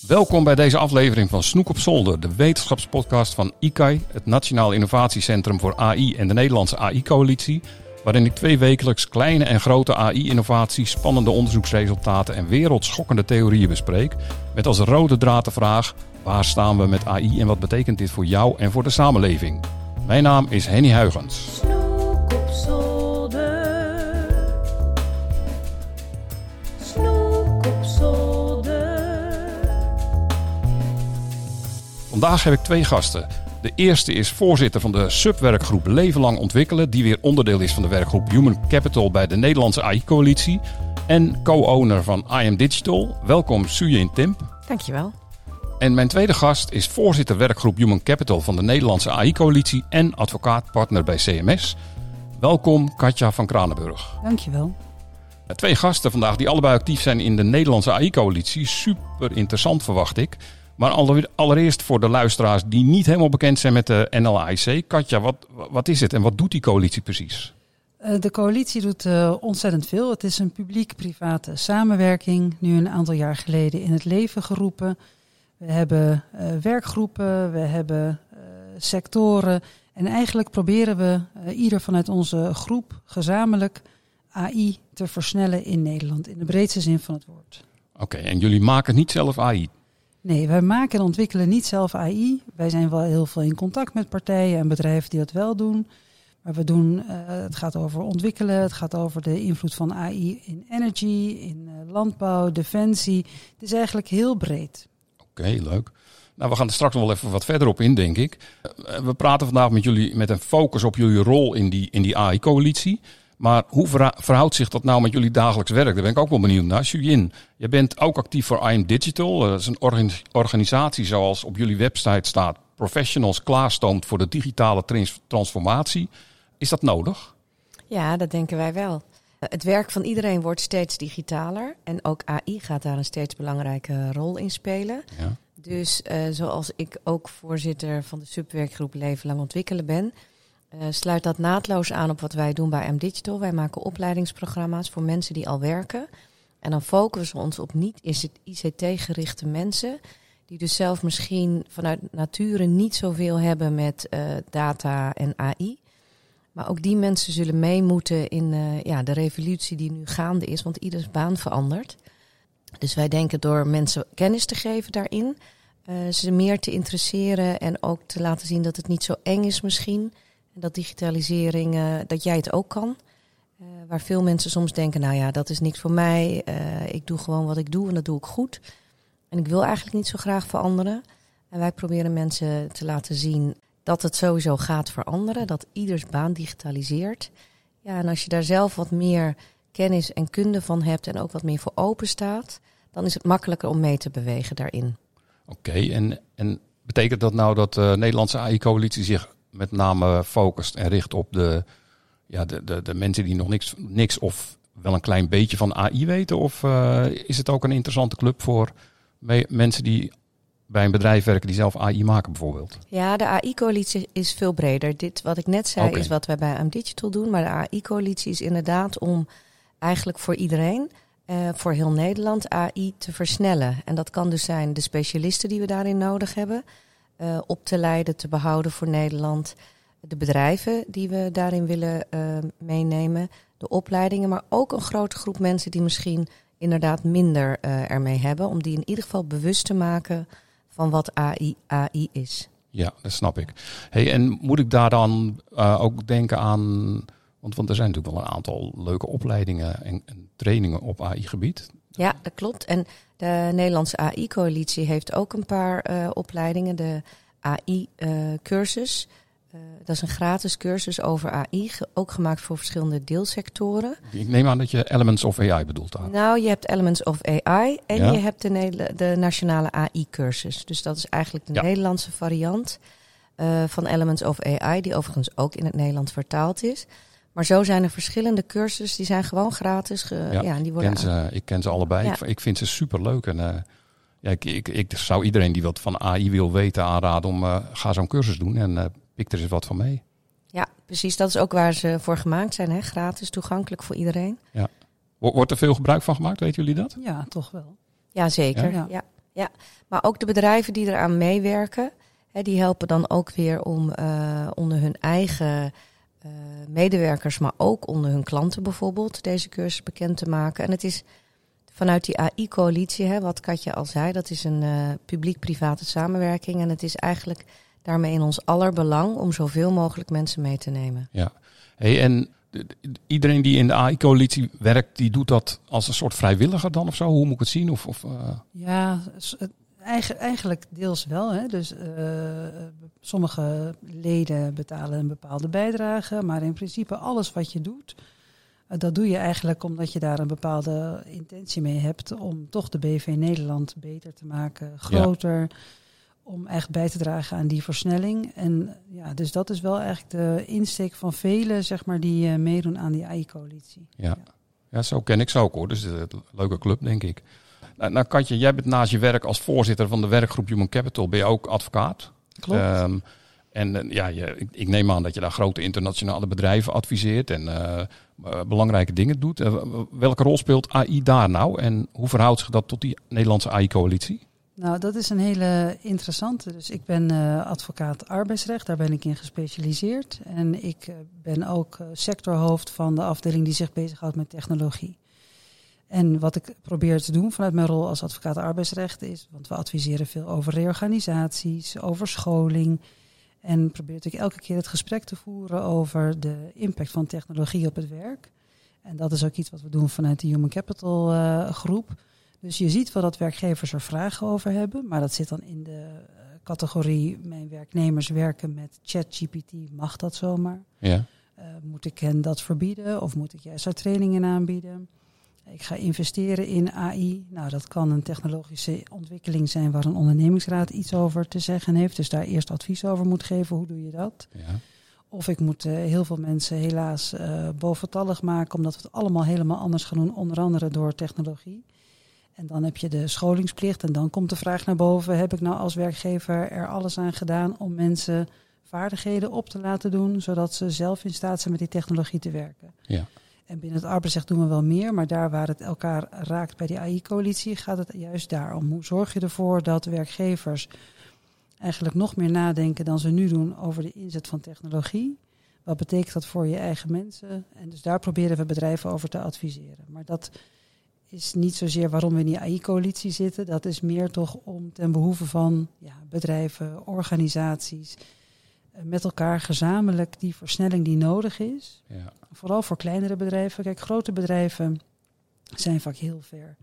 Welkom bij deze aflevering van Snoek op Zolder, de wetenschapspodcast van ICAI, het Nationaal Innovatiecentrum voor AI en de Nederlandse AI-coalitie, waarin ik twee wekelijks kleine en grote AI-innovaties, spannende onderzoeksresultaten en wereldschokkende theorieën bespreek, met als rode draad de vraag, waar staan we met AI en wat betekent dit voor jou en voor de samenleving? Mijn naam is Henny Huygens. Vandaag heb ik twee gasten. De eerste is voorzitter van de subwerkgroep Leven Lang Ontwikkelen, die weer onderdeel is van de werkgroep Human Capital bij de Nederlandse AI-coalitie. En co-owner van IM Digital. Welkom Suyin Timp. Dankjewel. En mijn tweede gast is voorzitter werkgroep Human Capital van de Nederlandse AI-coalitie en advocaatpartner bij CMS. Welkom Katja van Kranenburg. Dankjewel. Twee gasten vandaag die allebei actief zijn in de Nederlandse AI-coalitie. Super interessant verwacht ik. Maar alle- allereerst voor de luisteraars die niet helemaal bekend zijn met de NLAIC. Katja, wat, wat is het en wat doet die coalitie precies? Eh, De coalitie doet eh, ontzettend veel. Het is een publiek-private samenwerking, nu een aantal jaar geleden in het leven geroepen. We hebben eh, werkgroepen, we hebben sectoren. En eigenlijk proberen we ieder vanuit onze groep gezamenlijk AI te versnellen in Nederland, in de breedste zin van het woord. Oké, en jullie maken niet zelf AI. Nee, wij maken en ontwikkelen niet zelf AI. Wij zijn wel heel veel in contact met partijen en bedrijven die dat wel doen. Maar we doen, eh, het gaat over ontwikkelen, het gaat over de invloed van AI in energy, in eh, landbouw, defensie. Het is eigenlijk heel breed. Oké, leuk. Nou, we gaan er straks nog wel even wat verder op in, denk ik. Eh, We praten vandaag met jullie met een focus op jullie rol in die, in die AI-coalitie. Maar hoe verhoudt zich dat nou met jullie dagelijks werk? Daar ben ik ook wel benieuwd naar. Julien, je bent ook actief voor IM Digital. Eh, Dat is een organis- organisatie zoals op jullie website staat. Professionals klaarstoomt voor de digitale trans- transformatie. Is dat nodig? Ja, dat denken wij wel. Eh, Het werk van iedereen wordt steeds digitaler en ook AI gaat daar een steeds belangrijke rol in spelen. Ja. Dus eh, zoals ik ook voorzitter van de subwerkgroep Leven Lang Ontwikkelen ben, eh, sluit dat naadloos aan op wat wij doen bij M Digital. Wij maken opleidingsprogramma's voor mensen die al werken. En dan focussen we ons op niet-ICT-gerichte mensen, die dus zelf misschien vanuit nature niet zoveel hebben met eh, data en AI. Maar ook die mensen zullen mee moeten in eh, ja, de revolutie die nu gaande is, want ieders baan verandert. Dus wij denken door mensen kennis te geven daarin, ze meer te interesseren en ook te laten zien dat het niet zo eng is misschien. En dat digitalisering, eh, dat jij het ook kan. Eh, waar veel mensen soms denken, nou ja, dat is niks voor mij. eh, ik doe gewoon wat ik doe en dat doe ik goed. En ik wil eigenlijk niet zo graag veranderen. En wij proberen mensen te laten zien dat het sowieso gaat veranderen. Dat ieders baan digitaliseert. Ja, en als je daar zelf wat meer kennis en kunde van hebt en ook wat meer voor open staat, dan is het makkelijker om mee te bewegen daarin. Oké, en, en betekent dat nou dat de Nederlandse AI-coalitie zich met name focust en richt op de, ja, de, de, de mensen die nog niks, niks of wel een klein beetje van AI weten? Of eh, is het ook een interessante club voor me- mensen die bij een bedrijf werken die zelf AI maken bijvoorbeeld? Ja, de AI-coalitie is veel breder. Dit wat ik net zei is wat wij bij AM Digital doen. Maar de AI-coalitie is inderdaad om eigenlijk voor iedereen, eh, voor heel Nederland, AI te versnellen. En dat kan dus zijn de specialisten die we daarin nodig hebben, eh, op te leiden, te behouden voor Nederland. De bedrijven die we daarin willen eh, meenemen, de opleidingen, maar ook een grote groep mensen die misschien inderdaad minder eh, ermee hebben, om die in ieder geval bewust te maken van wat AI, AI is. Ja, dat snap ik. Hey, en moet ik daar dan ook denken aan, want, want er zijn natuurlijk wel een aantal leuke opleidingen en, en trainingen op AI-gebied. Ja, dat klopt. En de Nederlandse AI-coalitie heeft ook een paar eh, opleidingen. De AI-cursus. Eh, dat is een gratis cursus over AI, ge- ook gemaakt voor verschillende deelsectoren. Ik neem aan dat je Elements of AI bedoelt daar. Nou, je hebt Elements of AI en Ja. je hebt de, de nationale AI-cursus. Dus dat is eigenlijk de Ja. Nederlandse variant eh, van Elements of AI, die overigens ook in het Nederlands vertaald is. Maar zo zijn er verschillende cursussen, die zijn gewoon gratis. ge- Ja, ja, die Ik worden ken ze, ik ken ze allebei. Ja. Ik, ik vind ze super leuk. En eh, ja, ik, ik, ik zou iedereen die wat van AI wil weten aanraden om eh, ga zo'n cursus doen en eh, pik er eens wat van mee. Ja, precies. Dat is ook waar ze voor gemaakt zijn. Hè? Gratis, toegankelijk voor iedereen. Wo- Wordt er veel gebruik van gemaakt, weten jullie dat? Ja, toch wel. Ja, zeker. Ja? Ja. Maar ook de bedrijven die eraan meewerken, hè, die helpen dan ook weer om eh, onder hun eigen medewerkers, maar ook onder hun klanten bijvoorbeeld, deze cursus bekend te maken. En het is vanuit die AI-coalitie, hè, wat Katje al zei, dat is een eh, publiek-private samenwerking. En het is eigenlijk daarmee in ons aller belang om zoveel mogelijk mensen mee te nemen. Hey, en iedereen die in de AI-coalitie werkt, die doet dat als een soort vrijwilliger dan of zo? Hoe moet ik het zien? Of, of, eh, Ja, eigen- eigenlijk deels wel. Hè. Dus eh, sommige leden betalen een bepaalde bijdrage, maar in principe alles wat je doet, eh, dat doe je eigenlijk omdat je daar een bepaalde intentie mee hebt om toch de BV Nederland beter te maken, groter, om echt bij te dragen aan die versnelling. En ja, dus dat is wel eigenlijk de insteek van velen, zeg maar, die eh, meedoen aan die AI-coalitie. ja. ja, zo ken ik ze ook hoor. Dus het is een leuke club, denk ik. Nou, nou, Katje, jij bent naast je werk als voorzitter van de werkgroep Human Capital, ben je ook advocaat. Klopt. Ehm, en eh, ja, je, ik, ik neem aan dat je daar grote internationale bedrijven adviseert en eh, eh, belangrijke dingen doet. Welke rol speelt AI daar nou en hoe verhoudt zich dat tot die Nederlandse AI-coalitie? Nou, dat is een hele interessante. Dus ik ben advocaat arbeidsrecht, daar ben ik in gespecialiseerd. En ik ben ook sectorhoofd van de afdeling die zich bezighoudt met technologie. En wat ik probeer te doen vanuit mijn rol als advocaat arbeidsrecht is, want we adviseren veel over reorganisaties, over scholing. En probeer natuurlijk elke keer het gesprek te voeren over de impact van technologie op het werk. En dat is ook iets wat we doen vanuit de Human Capital eh, groep. Dus je ziet wel dat werkgevers er vragen over hebben, maar dat zit dan in de eh, categorie mijn werknemers werken met ChatGPT, mag dat zomaar? Ja, Eh, moet ik hen dat verbieden of moet ik juist daar trainingen aanbieden? Ik ga investeren in AI. Nou, dat kan een technologische ontwikkeling zijn waar een ondernemingsraad iets over te zeggen heeft. Dus daar eerst advies over moet geven. Hoe doe je dat? ja, Of ik moet eh, heel veel mensen helaas eh boventallig maken, omdat we het allemaal helemaal anders gaan doen, onder andere door technologie. En dan heb je de scholingsplicht en dan komt de vraag naar boven, heb ik nou als werkgever er alles aan gedaan om mensen vaardigheden op te laten doen, zodat ze zelf in staat zijn met die technologie te werken. Ja. En binnen het arbeidsrecht doen we wel meer, maar daar waar het elkaar raakt bij die AI-coalitie, gaat het juist daarom. Hoe zorg je ervoor dat werkgevers eigenlijk nog meer nadenken dan ze nu doen over de inzet van technologie? Wat betekent dat voor je eigen mensen? En dus daar proberen we bedrijven over te adviseren. Maar dat is niet zozeer waarom we in die AI-coalitie zitten. Dat is meer toch om ten behoeve van ja, bedrijven, organisaties, met elkaar gezamenlijk die versnelling die nodig is. ja, Vooral voor kleinere bedrijven. Kijk, grote bedrijven zijn vaak heel ver.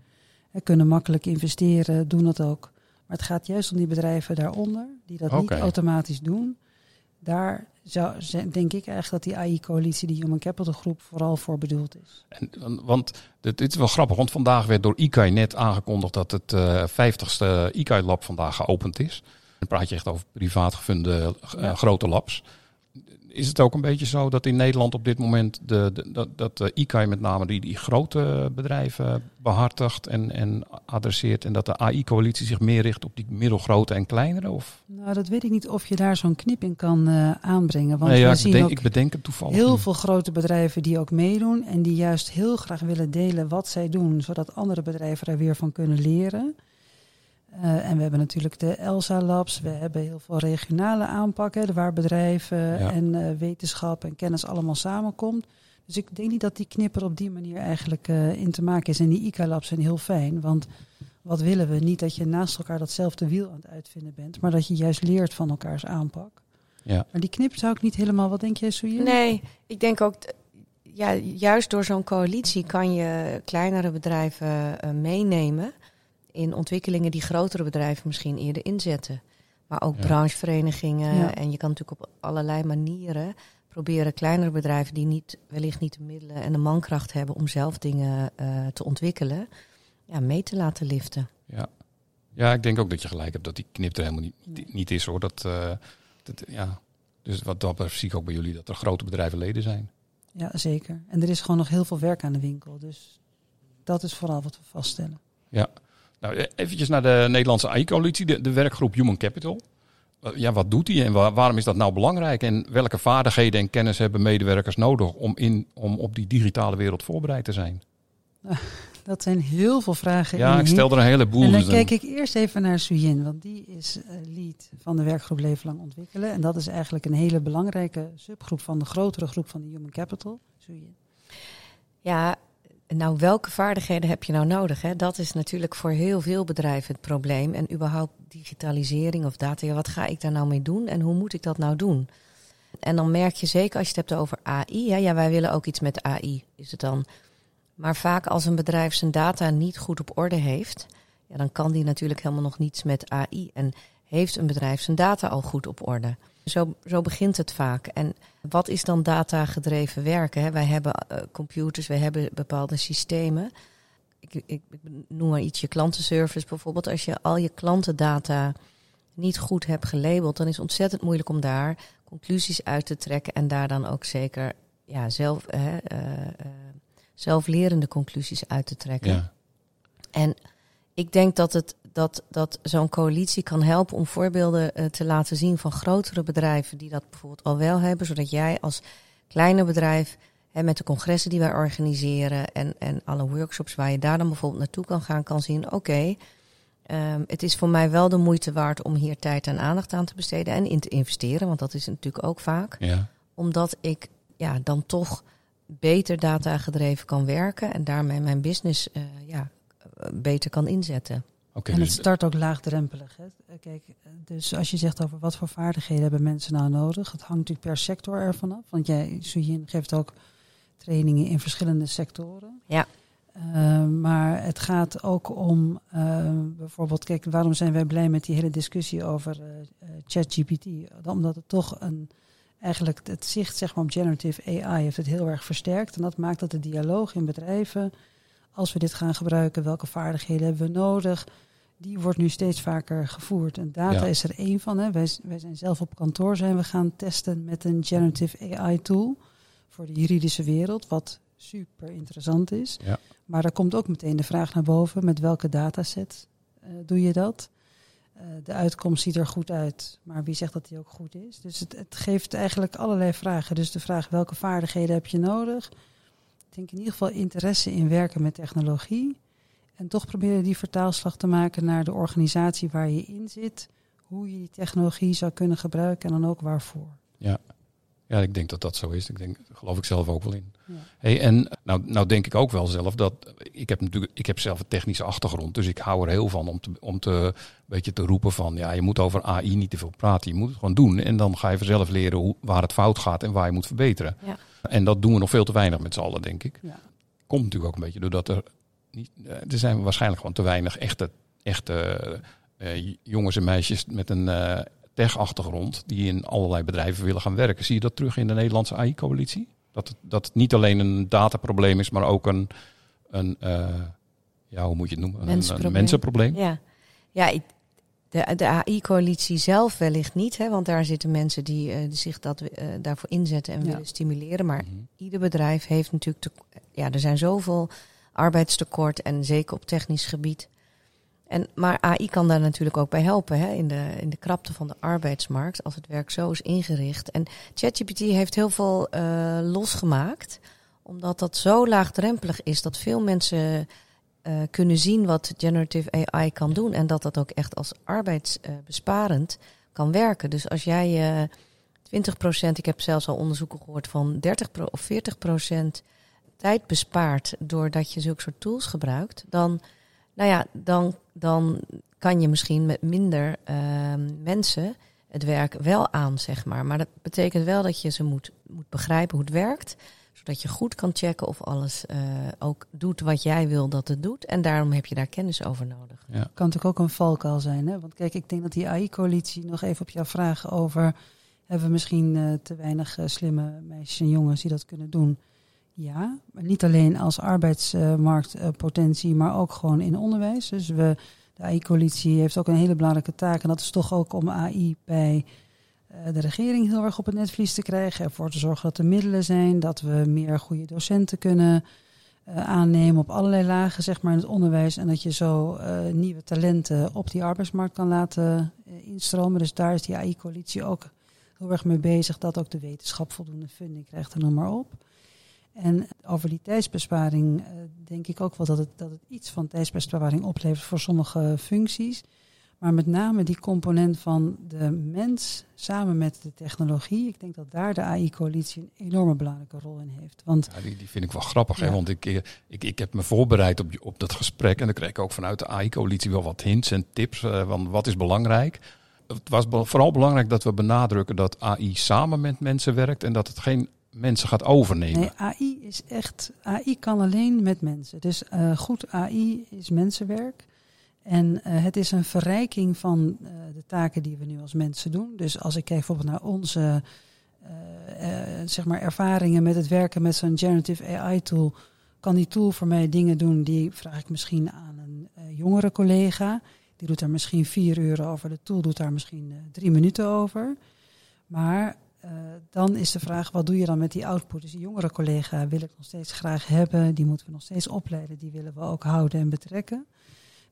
Hè, kunnen makkelijk investeren, doen dat ook. Maar het gaat juist om die bedrijven daaronder, die dat niet automatisch doen. Daar zou, denk ik eigenlijk dat die AI-coalitie, die Human Capital Groep, vooral voor bedoeld is. En, want dit, dit is wel grappig, want vandaag werd door ICAI net aangekondigd dat het eh 50ste ICAI-lab vandaag geopend is. Dan praat je echt over privaat gefunde eh, Ja. grote labs. Is het ook een beetje zo dat in Nederland op dit moment de, de- dat, dat de ICAI met name die, die grote bedrijven behartigt en, en adresseert en dat de AI-coalitie zich meer richt op die middelgrote en kleinere? Of? Nou, dat weet ik niet of je daar zo'n knip in kan eh, aanbrengen. Want nee, ja, we ik, zien bedenk, ook ik bedenk het toevallig. heel niet. veel grote bedrijven die ook meedoen en die juist heel graag willen delen wat zij doen, zodat andere bedrijven daar weer van kunnen leren. Eh, en we hebben natuurlijk de ELSA Labs, we hebben heel veel regionale aanpakken, waar bedrijven Ja. en eh, wetenschap en kennis allemaal samenkomt. Dus ik denk niet dat die knipper op die manier eigenlijk eh, in te maken is. En die ICA-labs zijn heel fijn, want wat willen we? Niet dat je naast elkaar datzelfde wiel aan het uitvinden bent, maar dat je juist leert van elkaars aanpak. Ja. Maar die knip zou ik niet helemaal, wat denk jij, Souye? Nee, ik denk ook, ja, juist door zo'n coalitie kan je kleinere bedrijven eh, meenemen in ontwikkelingen die grotere bedrijven misschien eerder inzetten. Maar ook Ja. brancheverenigingen. Ja. En je kan natuurlijk op allerlei manieren proberen kleinere bedrijven die niet, wellicht niet de middelen en de mankracht hebben om zelf dingen eh, te ontwikkelen, ja, mee te laten liften. Ja. ja, ik denk ook dat je gelijk hebt dat die knip er helemaal niet, niet is hoor. Dat, eh, dat, ja. Dus wat dat betreft zie ik ook bij jullie dat er grote bedrijven leden zijn. Ja, zeker. En er is gewoon nog heel veel werk aan de winkel. Dus dat is vooral wat we vaststellen. Nou, eh, eventjes naar de Nederlandse AI-coalitie, de, de werkgroep Human Capital. Eh, Ja, wat doet die en wa- waarom is dat nou belangrijk? En welke vaardigheden en kennis hebben medewerkers nodig om, in, om op die digitale wereld voorbereid te zijn? Dat zijn heel veel vragen. Ja, in ik stel er een heleboel. En dan dus kijk ik eerst even naar Suyin, want die is eh, lead van de werkgroep Leven Lang Ontwikkelen. En dat is eigenlijk een hele belangrijke subgroep van de grotere groep van de Human Capital. Suyin. Ja, nou welke vaardigheden heb je nou nodig? Hè? Dat is natuurlijk voor heel veel bedrijven het probleem. En überhaupt digitalisering of data, wat ga ik daar nou mee doen en hoe moet ik dat nou doen? En dan merk je zeker als je het hebt over AI, ja, wij willen ook iets met AI, is het dan. Maar vaak als een bedrijf zijn data niet goed op orde heeft, ja, dan kan die natuurlijk helemaal nog niets met AI. En heeft een bedrijf zijn data al goed op orde? Zo, zo begint het vaak. En wat is dan data-gedreven werken? Hè? Wij hebben eh, computers, wij hebben bepaalde systemen. Ik, ik, ik noem maar iets, je klantenservice bijvoorbeeld. Als je al je klantendata niet goed hebt gelabeld, dan is het ontzettend moeilijk om daar conclusies uit te trekken en daar dan ook zeker ja, zelf, hè, eh, eh, zelflerende conclusies uit te trekken. Ja. En ik denk dat, het, dat, dat zo'n coalitie kan helpen om voorbeelden eh, te laten zien van grotere bedrijven die dat bijvoorbeeld al wel hebben, zodat jij als kleine bedrijf hè, met de congressen die wij organiseren en, en alle workshops waar je daar dan bijvoorbeeld naartoe kan gaan, kan zien: oké, ehm, het is voor mij wel de moeite waard om hier tijd en aandacht aan te besteden en in te investeren, want dat is natuurlijk ook vaak Ja. omdat ik ja, dan toch beter data gedreven kan werken en daarmee mijn business eh, ja, eh, beter kan inzetten. Oké, en het dus start ook laagdrempelig. Hè? Kijk, dus als je zegt over wat voor vaardigheden hebben mensen nou nodig, het hangt natuurlijk per sector ervan af. Want jij, Suyin, geeft ook trainingen in verschillende sectoren. Ja. Eh, maar het gaat ook om eh, bijvoorbeeld, kijk, waarom zijn wij blij met die hele discussie over eh, eh, ChatGPT? Omdat het toch een, eigenlijk het zicht zeg maar, op generative AI heeft het heel erg versterkt. En dat maakt dat de dialoog in bedrijven, als we dit gaan gebruiken, welke vaardigheden hebben we nodig? Die wordt nu steeds vaker gevoerd. En data Ja. is er één van. Hè. Wij, wij zijn zelf op kantoor zijn we gaan testen met een generative AI tool voor de juridische wereld, wat super interessant is. Ja. Maar daar komt ook meteen de vraag naar boven: met welke dataset eh, doe je dat? Eh, de uitkomst ziet er goed uit, maar wie zegt dat die ook goed is? Dus het, het geeft eigenlijk allerlei vragen. Dus de vraag welke vaardigheden heb je nodig? Denk in ieder geval interesse in werken met technologie. En toch proberen die vertaalslag te maken naar de organisatie waar je in zit. Hoe je die technologie zou kunnen gebruiken en dan ook waarvoor. ja, ik denk dat dat zo is. Ik denk, daar geloof ik zelf ook wel in. Ja. Hey, en nou, nou denk ik ook wel zelf dat ik heb natuurlijk ik heb zelf een technische achtergrond, dus ik hou er heel van om te, om te een beetje te roepen van ja, je moet over AI niet te veel praten, je moet het gewoon doen en dan ga je vanzelf leren hoe, waar het fout gaat en waar je moet verbeteren. Ja. En dat doen we nog veel te weinig met z'n allen, denk ik. Ja. Komt natuurlijk ook een beetje doordat er niet, eh, er zijn waarschijnlijk gewoon te weinig echte, echte eh, jongens en meisjes met een eh, tech-achtergrond die in allerlei bedrijven willen gaan werken. Zie je dat terug in de Nederlandse AI-coalitie? Dat het, dat het niet alleen een dataprobleem is, maar ook een, een eh, ja, hoe moet je het noemen? Een- Een, Mensenprobleem. mensenprobleem. Ja, ja ik, de, de AI-coalitie zelf wellicht niet, hè, want daar zitten mensen die, eh, zich dat, eh, daarvoor inzetten en Ja. willen stimuleren. Maar Mhm. ieder bedrijf heeft natuurlijk, te, ja, er zijn zoveel arbeidstekort en zeker op technisch gebied. En, maar AI kan daar natuurlijk ook bij helpen hè, in, de, in de krapte van de arbeidsmarkt, als het werk zo is ingericht. En ChatGPT heeft heel veel eh, losgemaakt, omdat dat zo laagdrempelig is dat veel mensen eh, kunnen zien wat generative AI kan doen en dat dat ook echt als arbeidsbesparend kan werken. Dus als jij eh 20%, ik heb zelfs al onderzoeken gehoord van 30 pro- of 40% tijd bespaart doordat je zulke soort tools gebruikt, dan, nou ja, dan, dan kan je misschien met minder ehm, mensen het werk wel aan, zeg maar. Maar dat betekent wel dat je ze moet, moet begrijpen hoe het werkt, zodat je goed kan checken of alles eh, ook doet wat jij wil dat het doet. En daarom heb je daar kennis over nodig. Ja. kan natuurlijk ook een valkuil zijn. Hè? Want kijk, ik denk dat die AI-coalitie nog even op jouw vraag over... hebben we misschien eh, te weinig eh, slimme meisjes en jongens die dat kunnen doen? Ja, niet alleen als arbeidsmarktpotentie, maar ook gewoon in onderwijs. Dus we, de AI-coalitie heeft ook een hele belangrijke taak. En dat is toch ook om AI bij eh, de regering heel erg op het netvlies te krijgen. Ervoor te zorgen dat er middelen zijn, dat we meer goede docenten kunnen eh, aannemen op allerlei lagen zeg maar, in het onderwijs. En dat je zo eh, nieuwe talenten op die arbeidsmarkt kan laten eh, instromen. Dus daar is die AI-coalitie ook heel erg mee bezig. Dat ook de wetenschap voldoende funding krijgt en noem maar op. En over die tijdsbesparing eh, denk ik ook wel dat het, dat het iets van tijdsbesparing oplevert voor sommige functies. Maar met name die component van de mens samen met de technologie. Ik denk dat daar de AI-coalitie een enorme belangrijke rol in heeft. Want Ja, die, die vind ik wel grappig, hè? Want ik, eh, ik, ik heb me voorbereid op, op dat gesprek en dan kreeg ik ook vanuit de AI-coalitie wel wat hints en tips eh, van wat is belangrijk. Het was vooral belangrijk dat we benadrukken dat AI samen met mensen werkt en dat het geen mensen gaat overnemen. nee, AI is echt. AI kan alleen met mensen. Dus eh, goed AI is mensenwerk. En eh, het is een verrijking van eh, de taken die we nu als mensen doen. Dus als ik kijk bijvoorbeeld naar onze zeg maar ervaringen met het werken met zo'n generative AI tool, kan die tool voor mij dingen doen die vraag ik misschien aan een jongere collega. Die doet daar misschien vier uur over. De tool doet daar misschien drie minuten over. Maar eh, dan is de vraag, wat doe je dan met die output? Dus die jongere collega wil ik nog steeds graag hebben. Die moeten we nog steeds opleiden. Die willen we ook houden en betrekken.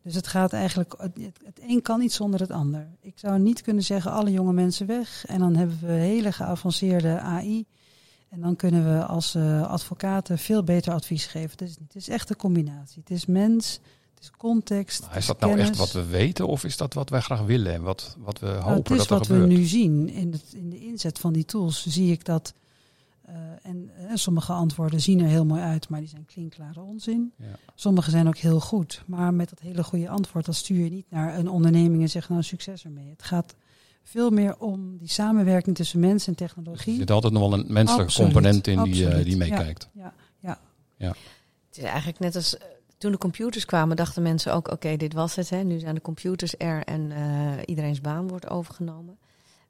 Dus het gaat eigenlijk, het, een kan niet zonder het ander. Ik zou niet kunnen zeggen, alle jonge mensen weg. En dan hebben we hele geavanceerde AI. En dan kunnen we als eh, advocaten veel beter advies geven. Niet. het is echt een combinatie. Het is mens, is context. Maar is dat nou echt wat we weten of is dat wat wij graag willen en wat, wat we Nou, hopen het is dat er wat gebeurt? we nu zien. In, het, in de inzet van die tools zie ik dat. eh, en eh, sommige antwoorden zien er heel mooi uit, maar die zijn klinkklare onzin. Ja. Sommige zijn ook heel goed. Maar met dat hele goede antwoord, dan stuur je niet naar een onderneming en zeg nou succes ermee. Het gaat veel meer om die samenwerking tussen mens en Dus er technologie. zit altijd nog wel een menselijke Absoluut, component in die, eh, die Ja. meekijkt. Ja, ja. Het is eigenlijk net als toen de computers kwamen, dachten mensen ook: oké, dit was het. Hè. Nu zijn de computers er en eh, iedereen's baan wordt overgenomen.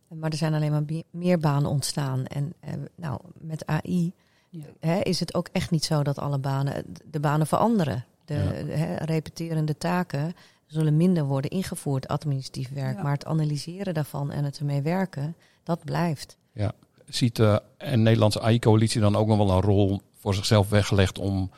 Maar er zijn alleen maar meer banen ontstaan. En eh, nou, met AI Ja. hè, is het ook echt niet zo dat alle banen, de banen veranderen. De, Ja. de, hè, repeterende taken zullen minder worden ingevoerd, administratief werk. Ja. Maar het analyseren daarvan en het ermee werken, dat blijft. Ziet de en Nederlandse AI-coalitie dan ook nog wel een rol voor zichzelf weggelegd om, eh,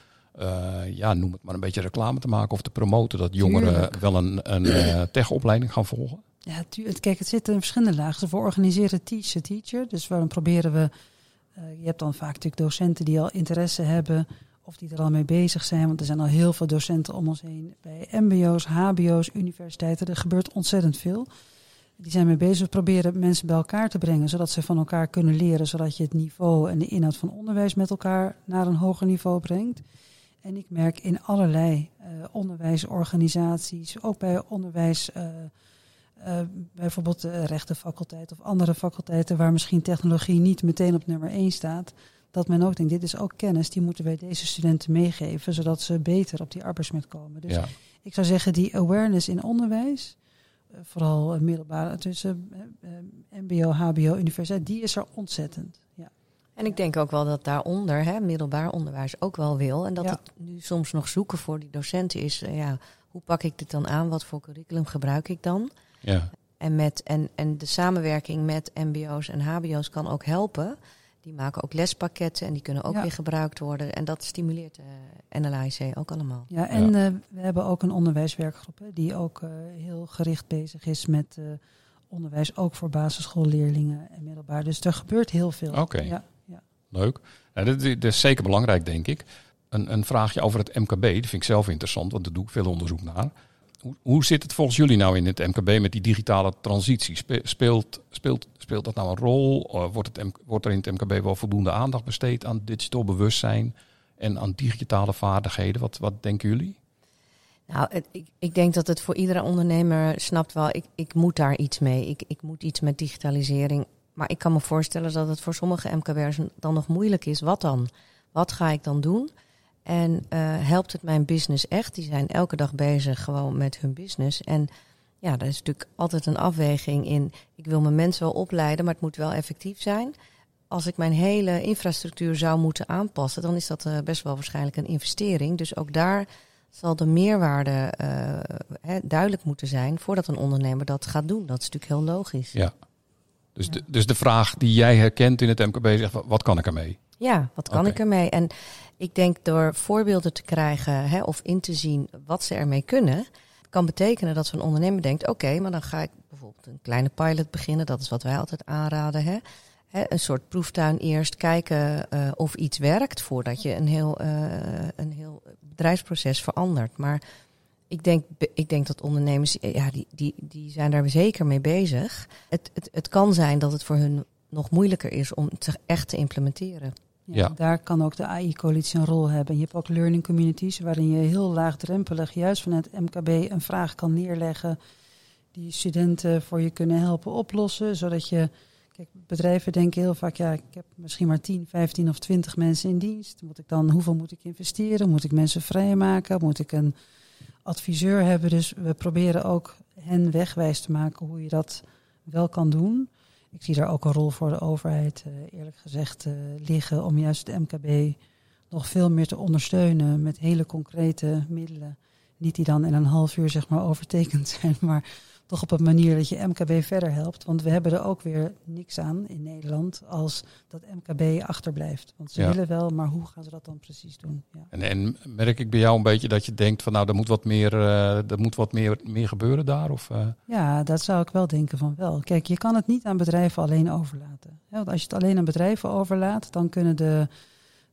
ja, noem het maar een beetje reclame te maken of te promoten dat jongeren Tuurlijk. wel een, een eh, tech-opleiding gaan volgen? Ja, kijk, het zit in verschillende lagen. We organiseren Teach the Teacher. Dus waarom proberen we... eh, je hebt dan vaak natuurlijk docenten die al interesse hebben... of die er al mee bezig zijn. Want er zijn al heel veel docenten om ons heen. Bij mbo's, hbo's, universiteiten. Er gebeurt ontzettend veel. Die zijn mee bezig. We proberen mensen bij elkaar te brengen... zodat ze van elkaar kunnen leren. Zodat je het niveau en de inhoud van onderwijs met elkaar... naar een hoger niveau brengt. En ik merk in allerlei eh, onderwijsorganisaties... ook bij onderwijs... eh, eh, bijvoorbeeld de rechtenfaculteit of andere faculteiten waar misschien technologie niet meteen op nummer 1 staat, dat men ook denkt, dit is ook kennis, die moeten wij deze studenten meegeven, zodat ze beter op die arbeidsmarkt komen. Dus Ja. ik zou zeggen, die awareness in onderwijs, vooral middelbare, tussen mbo, hbo, universiteit, die is er ontzettend. En ik denk ook wel dat daaronder, hè, middelbaar onderwijs, ook wel wil. En dat Ja. het nu soms nog zoeken voor die docenten is, eh, ja, hoe pak ik dit dan aan? Wat voor curriculum gebruik ik dan? Ja. En, met, en, en de samenwerking met mbo's en hbo's kan ook helpen. Die maken ook lespakketten en die kunnen ook Ja. weer gebruikt worden. En dat stimuleert de NLIC ook allemaal. Ja, en eh, we hebben ook een onderwijswerkgroep hè, die ook eh, heel gericht bezig is met eh, onderwijs, ook voor basisschoolleerlingen en middelbaar. Dus er gebeurt heel veel. Oké. Ja. Leuk. Dit, dit is zeker belangrijk, denk ik. Een, een vraagje over het MKB, dat vind ik zelf interessant, want daar doe ik veel onderzoek naar. Hoe, hoe zit het volgens jullie nou in het MKB met die digitale transitie? Spe- Speelt, speelt, speelt dat nou een rol? Eh, Wordt, het, wordt er in het MKB wel voldoende aandacht besteed aan digital bewustzijn en aan digitale vaardigheden? Wat, wat denken jullie? Nou, ik, ik denk dat het voor iedere ondernemer snapt wel, ik, ik moet daar iets mee. Ik, ik moet iets met digitalisering. Maar ik kan me voorstellen dat het voor sommige MKB'ers dan nog moeilijk is. Wat dan? Wat ga ik dan doen? En eh, helpt het mijn business echt? Die zijn elke dag bezig gewoon met hun business. En ja, er is natuurlijk altijd een afweging in. Ik wil mijn mensen wel opleiden, maar het moet wel effectief zijn. Als ik mijn hele infrastructuur zou moeten aanpassen, dan is dat eh, best wel waarschijnlijk een investering. Dus ook daar zal de meerwaarde eh, duidelijk moeten zijn voordat een ondernemer dat gaat doen. Dat is natuurlijk heel logisch. Ja. Dus. De, dus de vraag die jij herkent in het MKB zegt, wat, kan ik ermee? Ja, wat kan ik ermee? En ik denk door voorbeelden te krijgen hè, of in te zien wat ze ermee kunnen, kan betekenen dat zo'n ondernemer denkt: oké, maar dan ga ik bijvoorbeeld een kleine pilot beginnen. Dat is wat wij altijd aanraden. Hè. hè, een soort proeftuin eerst kijken eh, of iets werkt voordat je een heel, eh, een heel bedrijfsproces verandert. Maar ik denk, ik denk dat ondernemers, eh, ja, die, die, die zijn daar zeker mee bezig. Het, het, het kan zijn dat het voor hun nog moeilijker is om het echt te implementeren. Ja, Ja. Daar kan ook de AI-coalitie een rol hebben. Je hebt ook learning communities waarin je heel laagdrempelig juist vanuit MKB een vraag kan neerleggen die studenten voor je kunnen helpen oplossen, zodat je Kijk, bedrijven denken heel vaak, ja, ik heb misschien maar 10, 15 of 20 mensen in dienst. Moet ik dan, hoeveel moet ik investeren? Moet ik mensen vrijmaken? Moet ik een adviseur hebben? Dus we proberen ook hen wegwijs te maken hoe je dat wel kan doen. Ik zie daar ook een rol voor de overheid, eh, eerlijk gezegd, eh, liggen om juist het MKB nog veel meer te ondersteunen met hele concrete middelen. Niet die dan in een half uur zeg maar overtekend zijn, maar toch op een manier dat je MKB verder helpt. Want we hebben er ook weer niks aan in Nederland als dat MKB achterblijft. Want ze Ja. willen wel, maar hoe gaan ze dat dan precies doen? Ja. En, en merk ik bij jou een beetje dat je denkt van nou, er moet wat meer, er moet wat meer, meer gebeuren daar? Of, eh, Ja, dat zou ik wel denken van wel. Kijk, je kan het niet aan bedrijven alleen overlaten. Want als je het alleen aan bedrijven overlaat, dan kunnen de,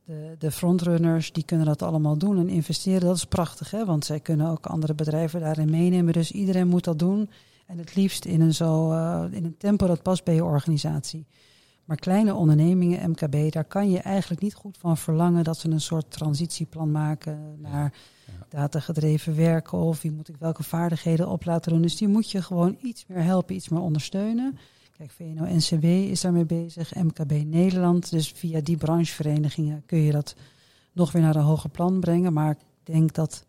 de, de frontrunners, die kunnen dat allemaal doen en investeren. Dat is prachtig, hè? want zij kunnen ook andere bedrijven daarin meenemen. Dus iedereen moet dat doen. En het liefst in een, zo, eh, in een tempo dat past bij je organisatie. Maar kleine ondernemingen, MKB, daar kan je eigenlijk niet goed van verlangen dat ze een soort transitieplan maken naar datagedreven werken of wie moet ik welke vaardigheden op laten doen. Dus die moet je gewoon iets meer helpen, iets meer ondersteunen. Kijk, VNO-NCW is daarmee bezig, MKB Nederland. Dus via die brancheverenigingen kun je dat nog weer naar een hoger plan brengen. Maar ik denk dat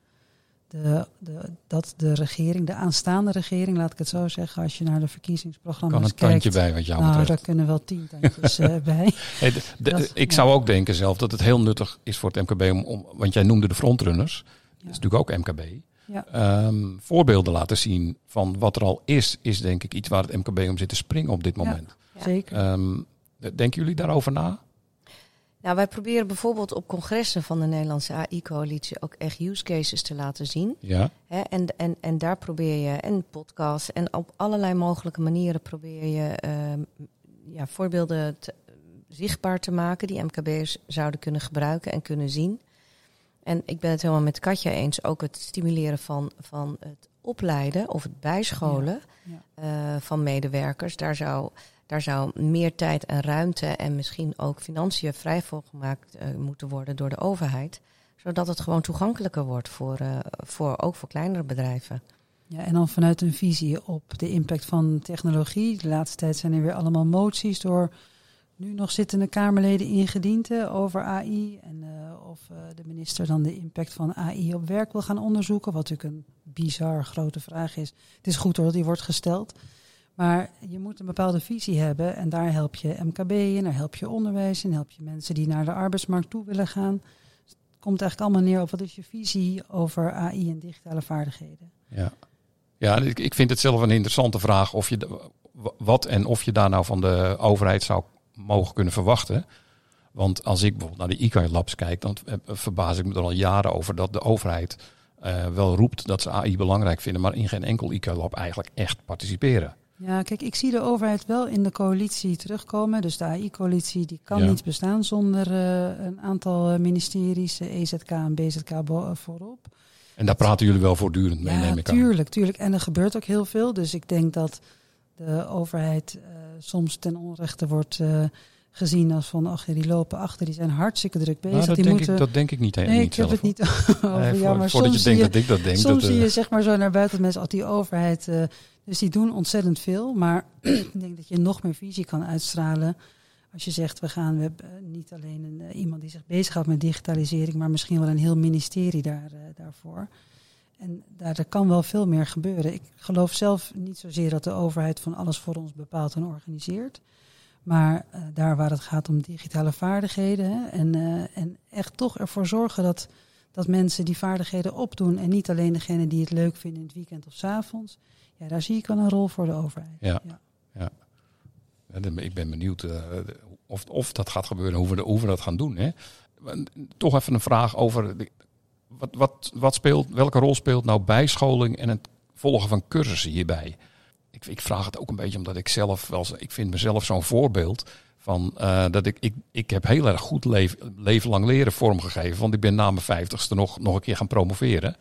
de, de, dat de regering, de aanstaande regering, laat ik het zo zeggen, als je naar de verkiezingsprogramma's kan een kijkt. tandje bij wat jou nou, betreft? daar kunnen wel tien tandjes eh, bij. Hey, de- de- Dat- ik ja. zou ook denken zelf dat het heel nuttig is voor het MKB om, om want jij noemde de frontrunners, dat is natuurlijk ook MKB. Ja. Ehm, voorbeelden laten zien van wat er al is, is denk ik iets waar het MKB om zit te springen op dit moment. Zeker. Ehm, denken jullie daarover na? Nou, wij proberen bijvoorbeeld op congressen van de Nederlandse AI-coalitie ook echt use cases te laten zien. Ja. Hè, en, en, en daar probeer je, en podcasts, en op allerlei mogelijke manieren probeer je ehm, ja, voorbeelden te- zichtbaar te maken die MKB'ers zouden kunnen gebruiken en kunnen zien. En ik ben het helemaal met Katja eens, ook het stimuleren van, van het opleiden of het bijscholen Ja. eh, van medewerkers. Daar zou, daar zou meer tijd en ruimte en misschien ook financiën vrij voor gemaakt eh, moeten worden door de overheid zodat het gewoon toegankelijker wordt voor, eh, voor ook voor kleinere bedrijven. Ja, en dan vanuit een visie op de impact van technologie. De laatste tijd zijn er weer allemaal moties door nu nog zittende Kamerleden ingediend hè, over AI. En eh, of eh, de minister dan de impact van AI op werk wil gaan onderzoeken. Wat natuurlijk een bizar grote vraag is. Het is goed hoor dat die wordt gesteld. Maar je moet een bepaalde visie hebben. En daar help je MKB in, daar help je onderwijs in, help je mensen die naar de arbeidsmarkt toe willen gaan. Het komt eigenlijk allemaal neer op wat is je visie over AI en digitale vaardigheden. Ja, ja ik, vind het zelf een interessante vraag of je wat en of je daar nou van de overheid zou mogen kunnen verwachten. Want als ik bijvoorbeeld naar de ICAI Labs kijk, dan eh, verbaas ik me er al jaren over dat de overheid eh, wel roept dat ze AI belangrijk vinden, maar in geen enkel ICAI Lab eigenlijk echt participeren. Ja, kijk, ik zie de overheid wel in de coalitie terugkomen. Dus de AI-coalitie die kan Ja. niet bestaan zonder eh, een aantal eh, ministeries, eh, EZK en BZK voorop. En daar praten jullie wel voortdurend mee, ja, neem ik aan. tuurlijk, tuurlijk. En er gebeurt ook heel veel. Dus ik denk dat de overheid soms ten onrechte wordt gezien als van, ach, die lopen achter, die zijn hartstikke druk bezig. Nou, dat, die denk moeten... ik, dat denk ik niet, he- nee, niet ik heb het niet over Nee, jou, maar voordat soms je zie denkt je, dat ik dat denk. Soms dat, zie je zeg maar zo naar buiten mensen, als die overheid, dus die doen ontzettend veel. Maar ik denk dat je nog meer visie kan uitstralen. Als je zegt, we gaan, we hebben eh, niet alleen een, eh, iemand die zich bezighoudt met digitalisering, maar misschien wel een heel ministerie daar, eh, daarvoor. En daar, kan wel veel meer gebeuren. Ik geloof zelf niet zozeer dat de overheid van alles voor ons bepaalt en organiseert. Maar daar waar het gaat om digitale vaardigheden en, en echt toch ervoor zorgen dat dat mensen die vaardigheden opdoen en niet alleen degene die het leuk vinden in het weekend of 's avonds. Ja, daar zie ik wel een rol voor de overheid. Ja. Ja, Ik ben benieuwd eh, of, of dat gaat gebeuren, hoe we, de- hoe we dat gaan doen. Hè. Toch even een vraag over de- wat, wat, wat speelt, welke rol speelt nou bijscholing en het volgen van cursussen hierbij? Ik, ik, vraag het ook een beetje omdat ik zelf wel, ik vind mezelf zo'n voorbeeld van eh, dat ik, ik, ik heb heel erg goed leven, leven lang leren vormgegeven. Want ik ben na mijn vijftigste nog, nog een keer gaan promoveren.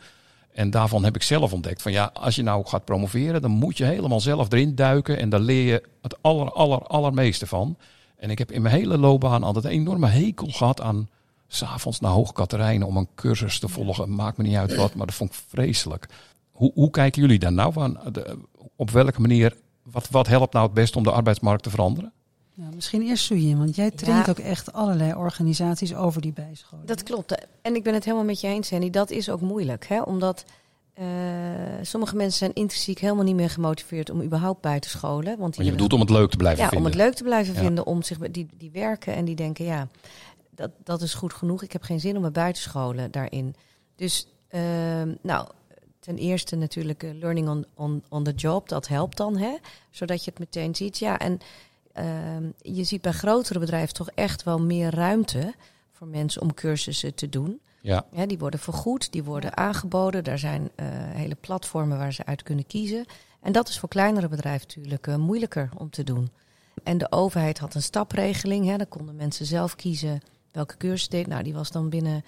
En daarvan heb ik zelf ontdekt van ja, als je nou gaat promoveren, dan moet je helemaal zelf erin duiken. En daar leer je het aller, aller, allermeeste van. En ik heb in mijn hele loopbaan altijd een enorme hekel gehad aan s'avonds naar Hoogkaterijnen om een cursus te volgen. Maakt me niet uit wat, maar dat vond ik vreselijk. Hoe, hoe kijken jullie daar nou? De- op welke manier, wat, wat helpt nou het best om de arbeidsmarkt te veranderen? Nou, misschien eerst Suyin, want jij traint Ja. ook echt allerlei organisaties over die bijscholing. Dat klopt. En ik ben het helemaal met je eens, Henny. Dat is ook moeilijk. Hè? Omdat eh, sommige mensen zijn intrinsiek helemaal niet meer gemotiveerd om überhaupt bij te scholen. Want die je bedoelt om het leuk te blijven ja, om vinden. het leuk te blijven Ja. vinden, om zich die, die werken en die denken, ja, dat, dat is goed genoeg. Ik heb geen zin om me buiten scholen daarin. Dus, ehm, nou, ten eerste natuurlijk eh, learning on, on, on the job, dat helpt dan, hè, zodat je het meteen ziet. Ja, en je ziet bij grotere bedrijven toch echt wel meer ruimte voor mensen om cursussen te doen. Ja, Ja, die worden vergoed, die worden aangeboden. Daar zijn eh, hele platformen waar ze uit kunnen kiezen. En dat is voor kleinere bedrijven natuurlijk eh, moeilijker om te doen. En de overheid had een stapregeling. Hè, dan konden mensen zelf kiezen welke cursus deed. Nou, die was dan binnen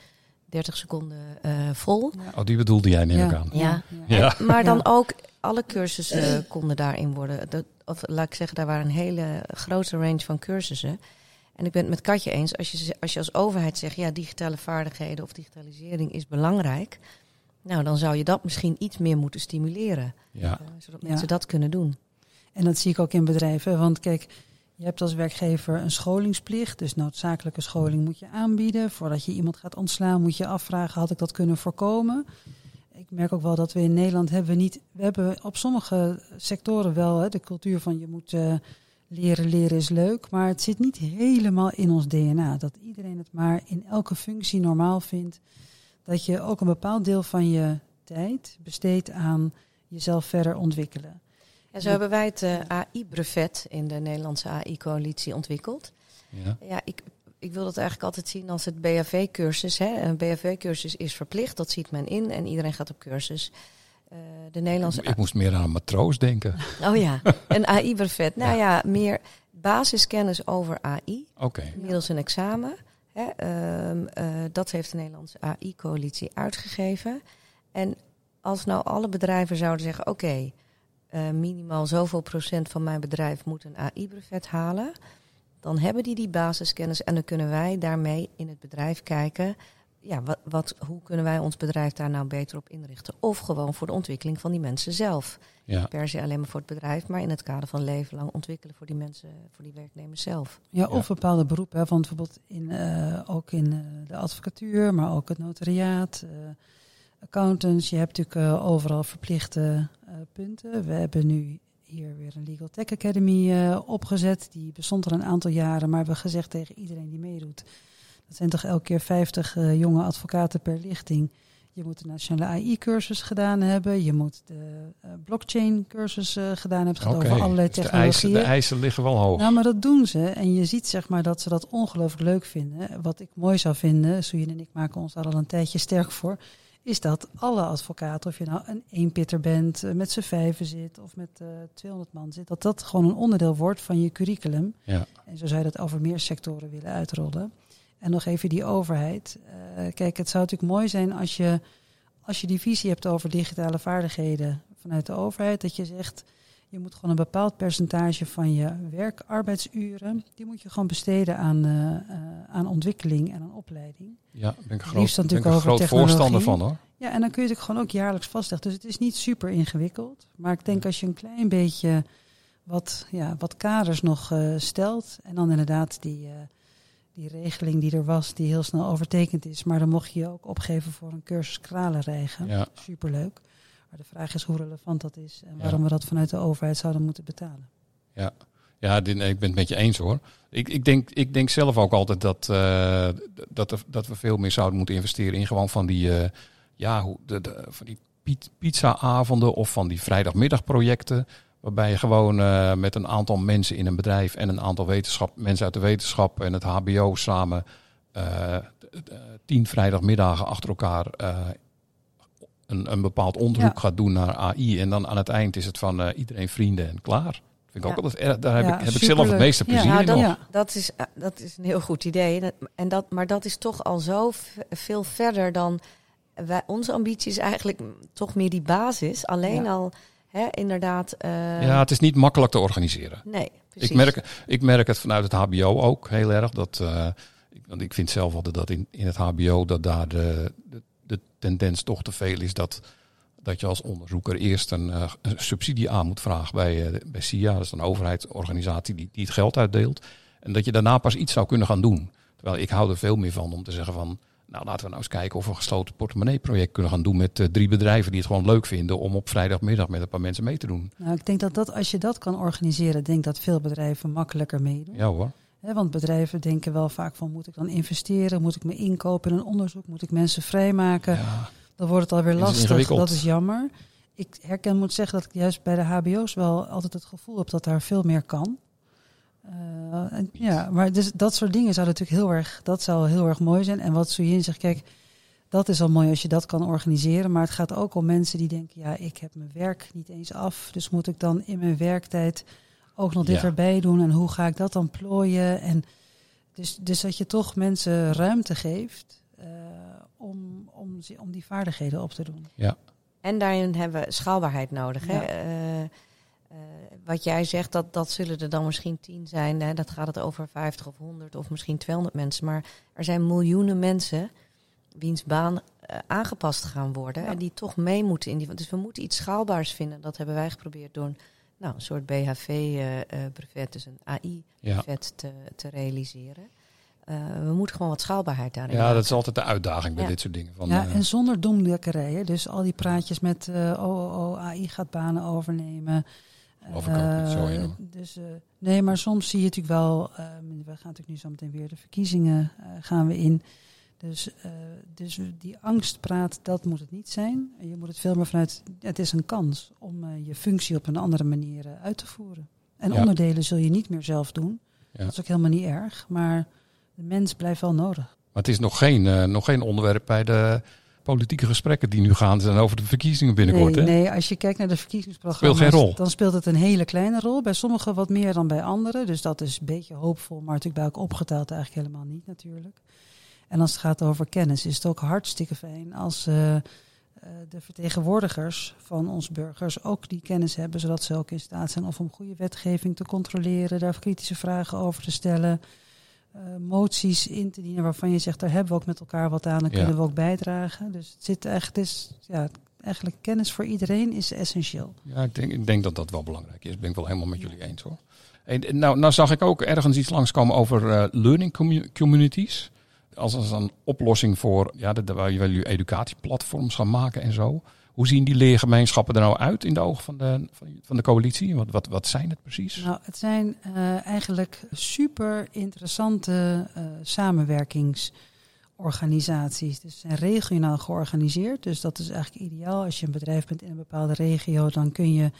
30 seconden eh, vol. oh, die bedoelde jij neem ik Ja. aan. Ja. Ja. Maar dan Ja. ook alle cursussen konden daarin worden. Dat, of laat ik zeggen, daar waren een hele grote range van cursussen. En ik ben het met Katje eens, als je, als je als overheid zegt, ja, digitale vaardigheden of digitalisering is belangrijk. Nou, dan zou je dat misschien iets meer moeten stimuleren. Ja. eh, zodat Ja. mensen dat kunnen doen. En dat zie ik ook in bedrijven. Want kijk, je hebt als werkgever een scholingsplicht. Dus noodzakelijke scholing moet je aanbieden. Voordat je iemand gaat ontslaan, moet je afvragen: had ik dat kunnen voorkomen? Ik merk ook wel dat we in Nederland hebben we niet. We hebben op sommige sectoren wel hè, de cultuur van je moet eh, leren, leren is leuk. Maar het zit niet helemaal in ons DNA. Dat iedereen het maar in elke functie normaal vindt. Dat je ook een bepaald deel van je tijd besteedt aan jezelf verder ontwikkelen. En zo hebben wij het eh, AI-brevet in de Nederlandse AI-coalitie ontwikkeld. Ja. Ja, ik, ik wil dat eigenlijk altijd zien als het BHV-cursus. hè. Een BHV-cursus is verplicht, dat ziet men in en iedereen gaat op cursus. Eh, de Nederlandse Ik moest meer aan een matroos denken. Oh ja, een AI-brevet. Nou ja, meer basiskennis over AI, Oké. middels een examen. Hè, ehm, eh, dat heeft de Nederlandse AI-coalitie uitgegeven. En als nou alle bedrijven zouden zeggen: oké, eh, minimaal zoveel procent van mijn bedrijf moet een AI-brevet halen, dan hebben die die basiskennis en dan kunnen wij daarmee in het bedrijf kijken. Ja, wat, wat, hoe kunnen wij ons bedrijf daar nou beter op inrichten? Of gewoon voor de ontwikkeling van die mensen zelf Ja. niet per se alleen maar voor het bedrijf, maar in het kader van leven lang ontwikkelen voor die mensen, voor die werknemers zelf. Ja, of bepaalde beroepen. Hè, want bijvoorbeeld in, eh, ook in eh, de advocatuur, maar ook het notariaat, eh, accountants. Je hebt natuurlijk eh, overal verplichte eh, punten. We hebben nu hier weer een Legal Tech Academy eh, opgezet. Die bestond al een aantal jaren, maar we hebben gezegd tegen iedereen die meedoet. Dat zijn toch elke keer 50 eh, jonge advocaten per lichting. Je moet de nationale AI-cursus gedaan hebben. Je moet de blockchain-cursus gedaan hebben. Het gaat over allerlei Dus de, eisen, technologieën. de eisen liggen wel hoog. Nou, maar dat doen ze. En je ziet zeg maar dat ze dat ongelooflijk leuk vinden. Wat ik mooi zou vinden, Soejen en ik maken ons daar al een tijdje sterk voor, is dat alle advocaten, of je nou een eenpitter bent, eh, met z'n vijven zit of met eh 200 man zit, dat dat gewoon een onderdeel wordt van je curriculum. Ja. En zo zou je dat over meer sectoren willen uitrollen. En nog even die overheid. Eh, kijk, het zou natuurlijk mooi zijn als je, als je die visie hebt over digitale vaardigheden vanuit de overheid, dat je zegt, je moet gewoon een bepaald percentage van je werkarbeidsuren, die moet je gewoon besteden aan, eh, eh, aan ontwikkeling en aan opleiding. Ja, ben ik, groot, ben ik natuurlijk een groot voorstander van hoor. Ja, en dan kun je het gewoon ook jaarlijks vastleggen. Dus het is niet super ingewikkeld. Maar ik denk als je een klein beetje wat, ja, wat kaders nog eh, stelt. En dan inderdaad die, die regeling die er was, die heel snel overtekend is. Maar dan mocht je je ook opgeven voor een cursus kralenrijgen. Ja. Superleuk. Maar de vraag is hoe relevant dat is. En Ja. waarom we dat vanuit de overheid zouden moeten betalen. Ja, dit- nee, ik ben het met je eens hoor. Ik, ik, denk, ik denk zelf ook altijd dat, eh, dat, er- dat we veel meer zouden moeten investeren in gewoon van die, eh, ja, hoe, de, de, van die pi- pizza-avonden of van die vrijdagmiddagprojecten. Waarbij je gewoon eh, met een aantal mensen in een bedrijf en een aantal wetenschap, mensen uit de wetenschap en het HBO samen tien vrijdagmiddagen achter elkaar een, een bepaald onderzoek Ja. gaat doen naar AI. En dan aan het eind is het van eh, iedereen vrienden en klaar. Vind ik ook altijd erg. Daar heb, Ja, ik, heb ik zelf het meeste Ja. plezier Nou, in. Ja. dat, is, eh, dat is een heel goed idee. Dat- En dat, maar dat is toch al zo veel verder dan. Wij, onze ambitie is eigenlijk toch meer die basis. Alleen Ja. al, hè, inderdaad. eh, Ja, het is niet makkelijk te organiseren. Nee, precies. Ik merk, ik merk het vanuit het HBO ook heel erg. Dat, eh, ik, want ik vind zelf altijd dat in, in het HBO dat daar de, de, de tendens toch te veel is dat, dat je als onderzoeker eerst een, eh, een subsidie aan moet vragen bij, eh, bij SIA. Dat is een overheidsorganisatie die, die het geld uitdeelt. En dat je daarna pas iets zou kunnen gaan doen. Terwijl ik hou er veel meer van om te zeggen van... Nou, laten we nou eens kijken of we een gesloten portemonnee-project kunnen gaan doen met eh, drie bedrijven die het gewoon leuk vinden om op vrijdagmiddag met een paar mensen mee te doen. Nou, ik denk dat, dat als je dat kan organiseren, denk dat veel bedrijven makkelijker meedoen. Ja hoor. Want bedrijven denken wel vaak van moet ik dan investeren, moet ik me inkopen in een onderzoek, moet ik mensen vrijmaken. Ja. Dan wordt het alweer is lastig. Dat is jammer. Ik herken, moet zeggen dat ik juist bij de HBO's wel altijd het gevoel heb dat daar veel meer kan. Eh, en, ja, maar dus dat soort dingen zou natuurlijk heel erg, dat zou heel erg mooi zijn. En wat Sujin zegt, kijk, dat is al mooi als je dat kan organiseren. Maar het gaat ook om mensen die denken, ja, ik heb mijn werk niet eens af. Dus moet ik dan in mijn werktijd ook nog dit Ja. erbij doen? En hoe ga ik dat dan plooien? En dus, dus dat je toch mensen ruimte geeft eh, om, om, om die vaardigheden op te doen. En daarin hebben we schaalbaarheid nodig. Hè? Ja. Eh, eh, wat jij zegt, dat, dat zullen er dan misschien tien zijn. Hè? Dat gaat het over 50 of 100 of misschien 200 mensen. Maar er zijn miljoenen mensen wiens baan aangepast gaan worden. Ja. En die toch mee moeten in die. Dus we moeten iets schaalbaars vinden. Dat hebben wij geprobeerd door een, nou, een soort BHV-brevet, dus een AI-brevet Ja. te, te realiseren. Eh, we moeten gewoon wat schaalbaarheid daarin ja, maken. dat is altijd de uitdaging bij Ja. dit soort dingen. Van, ja, eh, en zonder domdekkerijen. Dus al die praatjes met eh OOO, AI gaat banen overnemen. Geloof ik ook niet zo Eh, dus, eh, nee, maar soms zie je natuurlijk wel... eh, we gaan natuurlijk nu zo meteen weer de verkiezingen eh, gaan we in. Dus, eh, dus die angstpraat, dat moet het niet zijn. Je moet het veel meer vanuit... Het is een kans om eh, je functie op een andere manier eh, uit te voeren. En Ja. onderdelen zul je niet meer zelf doen. Ja. Dat is ook helemaal niet erg. Maar de mens blijft wel nodig. Maar het is nog geen, nog geen onderwerp bij de politieke gesprekken die nu gaan zijn over de verkiezingen binnenkort. nee, hè? nee, als je kijkt naar de verkiezingsprogramma's, Speelt geen rol. dan speelt het een hele kleine rol. Bij sommigen wat meer dan bij anderen. Dus dat is een beetje hoopvol, maar natuurlijk bij elkaar opgeteld eigenlijk helemaal niet natuurlijk. En als het gaat over kennis, is het ook hartstikke fijn als eh, eh, de vertegenwoordigers van ons burgers ook die kennis hebben, zodat ze ook in staat zijn of om goede wetgeving te controleren, daar kritische vragen over te stellen, eh, moties in te dienen waarvan je zegt, daar hebben we ook met elkaar wat aan, dan Ja. kunnen we ook bijdragen. Dus het zit echt, het is, ja, eigenlijk kennis voor iedereen is essentieel. Ja, ik denk, ik denk dat dat wel belangrijk is. Ben ik wel helemaal met jullie eens hoor. En, nou, nou zag ik ook ergens iets langskomen over learning commu- communities. Als, als een oplossing voor, ja, de- waar jullie educatieplatforms gaan maken en zo. Hoe zien die leergemeenschappen er nou uit in de ogen van de, van, de coalitie? Wat, wat, wat zijn het precies? Nou, het zijn eh, eigenlijk super interessante eh, samenwerkingsorganisaties. Dus ze zijn regionaal georganiseerd. Dus dat is eigenlijk ideaal. Als je een bedrijf bent in een bepaalde regio, dan kun je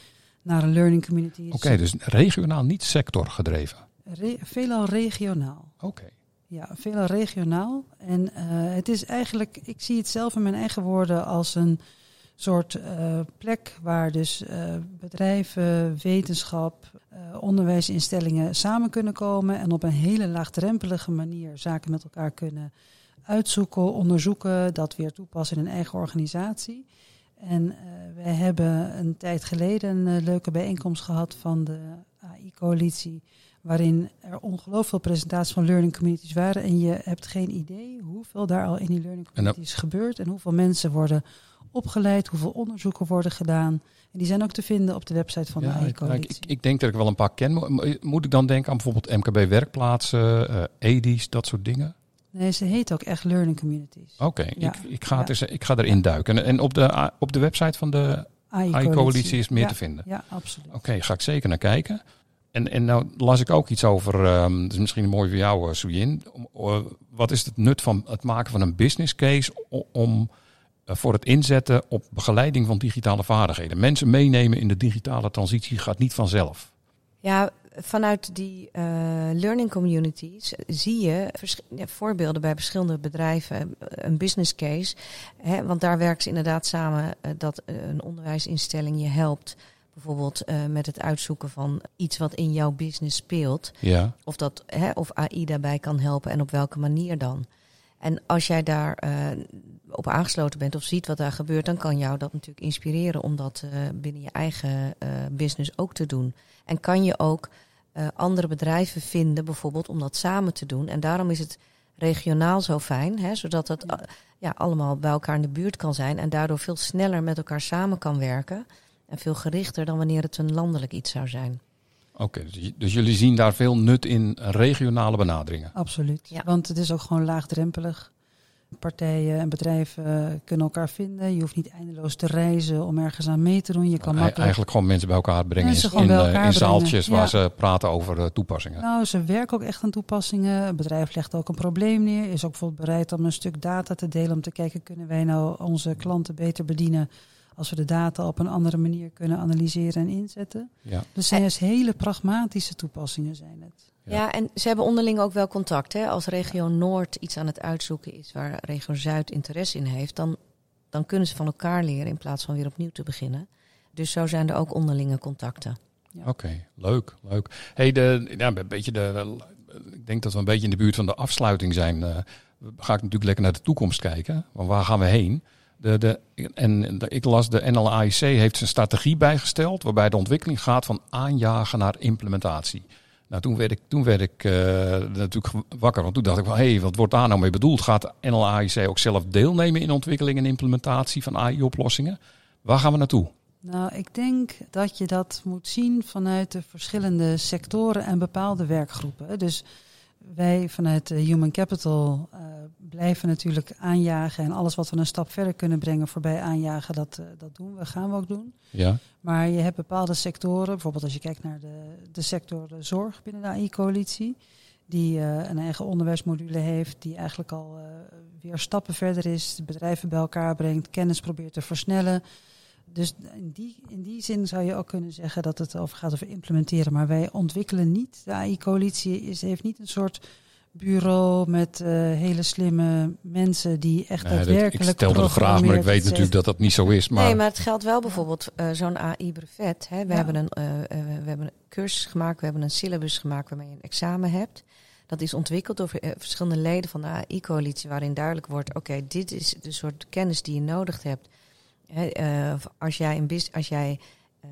naar een learning community. Oké, dus regionaal, niet sectorgedreven. Re- veelal regionaal. Oké. Ja, veelal regionaal. En eh, het is eigenlijk, ik zie het zelf in mijn eigen woorden als een soort eh, plek waar dus eh, bedrijven, wetenschap, onderwijsinstellingen samen kunnen komen en op een hele laagdrempelige manier zaken met elkaar kunnen uitzoeken, onderzoeken, dat weer toepassen in een eigen organisatie. En wij hebben een tijd geleden een leuke bijeenkomst gehad van de AI-coalitie waarin er ongelooflijk veel presentaties van learning communities waren. En je hebt geen idee hoeveel daar al in die learning En communities gebeurt. En hoeveel mensen worden opgeleid, hoeveel onderzoeken worden gedaan. En die zijn ook te vinden op de website van de Ja, ik, AI-coalitie. ik, ik denk dat ik wel een paar ken. Mo- Moet ik dan denken aan bijvoorbeeld MKB-werkplaatsen, eh EDI's, dat soort dingen? Nee, ze heet ook echt learning communities. Oké, Ja. ik, ik, ga Ja. ik ga erin duiken. En, en op, de, op de website van de AI-coalitie is meer te vinden? Ja, absoluut. Oké, ga ik zeker naar kijken. En, en nou las ik ook iets over, dat is misschien mooi voor jou, uh, wat is het nut van het maken van een business case om eh, voor het inzetten op begeleiding van digitale vaardigheden? Mensen meenemen in de digitale transitie gaat niet vanzelf. Ja, vanuit die learning communities zie je voorbeelden bij verschillende bedrijven, een business case. Hè, want daar werken ze inderdaad samen dat een onderwijsinstelling je helpt. Bijvoorbeeld eh, met het uitzoeken van iets wat in jouw business speelt. Ja, Of, dat, hè, of AI daarbij kan helpen en op welke manier dan. En als jij daar eh, op aangesloten bent of ziet wat daar gebeurt, dan kan jou dat natuurlijk inspireren om dat eh, binnen je eigen eh, business ook te doen. En kan je ook eh, andere bedrijven vinden, bijvoorbeeld, om dat samen te doen. En daarom is het regionaal zo fijn, hè, zodat het eh, ja, allemaal bij elkaar in de buurt kan zijn en daardoor veel sneller met elkaar samen kan werken. En veel gerichter dan wanneer het een landelijk iets zou zijn. oké. dus, dus jullie zien daar veel nut in regionale benaderingen. Absoluut. Ja. Want het is ook gewoon laagdrempelig. Partijen en bedrijven kunnen elkaar vinden. Je hoeft niet eindeloos te reizen om ergens aan mee te doen. Je kan makkelijk... Eigenlijk gewoon mensen bij elkaar brengen Mensen in, eh, elkaar in brengen. zaaltjes waar ze praten over eh, toepassingen. Nou, ze werken ook echt aan toepassingen. Het bedrijf legt ook een probleem neer. Is ook bijvoorbeeld bereid om een stuk data te delen. Om te kijken, kunnen wij nou onze klanten beter bedienen. Als we de data op een andere manier kunnen analyseren en inzetten. Ja. Dus zijn dus hele pragmatische toepassingen zijn het. Ja. Ja. en ze hebben onderling ook wel contact. Hè? Als regio Noord iets aan het uitzoeken is waar regio Zuid interesse in heeft, dan, dan kunnen ze van elkaar leren in plaats van weer opnieuw te beginnen. Dus zo zijn er ook onderlinge contacten. Oké, leuk, leuk. Hey, de, ja, een beetje de, de- ik denk dat we een beetje in de buurt van de afsluiting zijn. Eh, ga ik natuurlijk lekker naar de toekomst kijken. Want waar gaan we heen? De, de, en de- ik las de NLAIC heeft zijn strategie bijgesteld, waarbij de ontwikkeling gaat van aanjagen naar implementatie. Nou, toen werd ik, toen werd ik eh, natuurlijk wakker, want toen dacht ik van, hé, hey, wat wordt daar nou mee bedoeld? Gaat NLAIC ook zelf deelnemen in ontwikkeling en implementatie van AI-oplossingen? Waar gaan we naartoe? Nou, ik denk dat je dat moet zien vanuit de verschillende sectoren en bepaalde werkgroepen. Dus wij vanuit de Human Capital eh, blijven natuurlijk aanjagen en alles wat we een stap verder kunnen brengen voorbij aanjagen, dat, eh, dat doen we, gaan we ook doen. Ja, Maar je hebt bepaalde sectoren, bijvoorbeeld als je kijkt naar de, de sector de zorg binnen de AI-coalitie, die eh, een eigen onderwijsmodule heeft, die eigenlijk al eh, weer stappen verder is, bedrijven bij elkaar brengt, kennis probeert te versnellen. Dus in die, in die zin zou je ook kunnen zeggen dat het over gaat over implementeren. Maar wij ontwikkelen niet. De AI-coalitie is, heeft niet een soort bureau met eh, hele slimme mensen die echt Nee, dat- daadwerkelijk. ik stelde de vraag, maar ik weet et natuurlijk dat dat niet zo is. Maar, Nee, maar het geldt wel bijvoorbeeld eh, zo'n AI-brevet. hè. We, Ja. hebben een, eh, eh, we hebben een cursus gemaakt, we hebben een syllabus gemaakt waarmee je een examen hebt. Dat is ontwikkeld door eh, verschillende leden van de AI-coalitie, waarin duidelijk wordt: oké, dit is de soort kennis die je nodig hebt. Eh, als jij, een bus- als jij eh,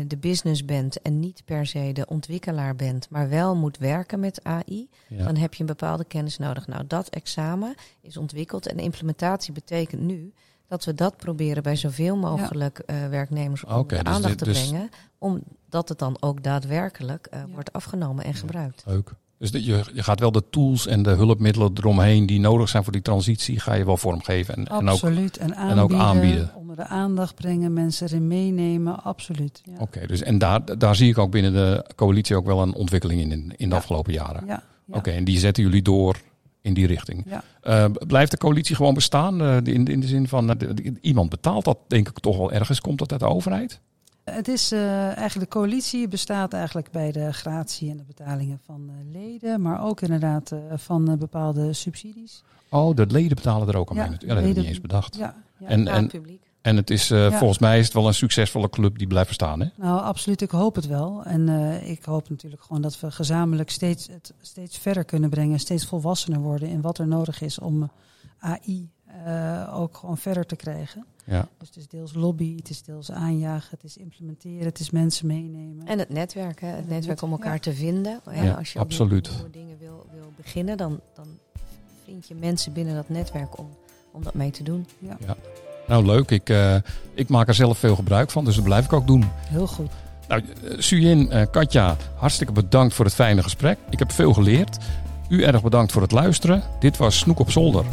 eh, de business bent en niet per se de ontwikkelaar bent, maar wel moet werken met AI, ja. dan heb je een bepaalde kennis nodig. Nou, dat examen is ontwikkeld en implementatie betekent nu dat we dat proberen bij zoveel mogelijk eh, werknemers onder de dus aandacht dit- te dus- brengen, omdat het dan ook daadwerkelijk eh, Ja. wordt afgenomen en gebruikt. Leuk. Dus je, je gaat wel de tools en de hulpmiddelen eromheen die nodig zijn voor die transitie, ga je wel vormgeven. En, en ook, Absoluut. En, en ook aanbieden. Onder de aandacht brengen, mensen erin meenemen. Absoluut. Ja. Oké, dus en daar, daar zie ik ook binnen de coalitie ook wel een ontwikkeling in, in, de Ja. afgelopen jaren. Ja. Oké, en die zetten jullie door in die richting. Eh, blijft de coalitie gewoon bestaan? eh, in, in de zin van, eh, iemand betaalt dat denk ik toch wel ergens. Komt dat uit de overheid? Het is eh, eigenlijk de coalitie bestaat eigenlijk bij de gratie en de betalingen van eh, leden, maar ook inderdaad eh, van bepaalde subsidies. Oh, de leden betalen er ook aan Ja, mee. Ja, dat heb ik niet eens bedacht. Ja, ja. En, en, publiek. en het is, eh, Ja. volgens mij is het wel een succesvolle club die blijft bestaan. Hè? Nou, absoluut. Ik hoop het wel. En eh, ik hoop natuurlijk gewoon dat we gezamenlijk steeds, het steeds verder kunnen brengen, steeds volwassener worden in wat er nodig is om AI eh, ook gewoon verder te krijgen. Ja. Dus het is deels lobby, het is deels aanjagen, het is implementeren, het is mensen meenemen. En het netwerk, hè? het netwerk om elkaar ja. te vinden. Hè? Ja, Als je absoluut. nieuwe dingen wil, wil beginnen, dan, dan vind je mensen binnen dat netwerk om, om dat mee te doen. Nou, leuk. Ik, eh, ik maak er zelf veel gebruik van, dus dat blijf ik ook doen. Heel goed. Nou, eh, Suyin, eh, Katja, hartstikke bedankt voor het fijne gesprek. Ik heb veel geleerd. U erg bedankt voor het luisteren. Dit was Snoek op zolder.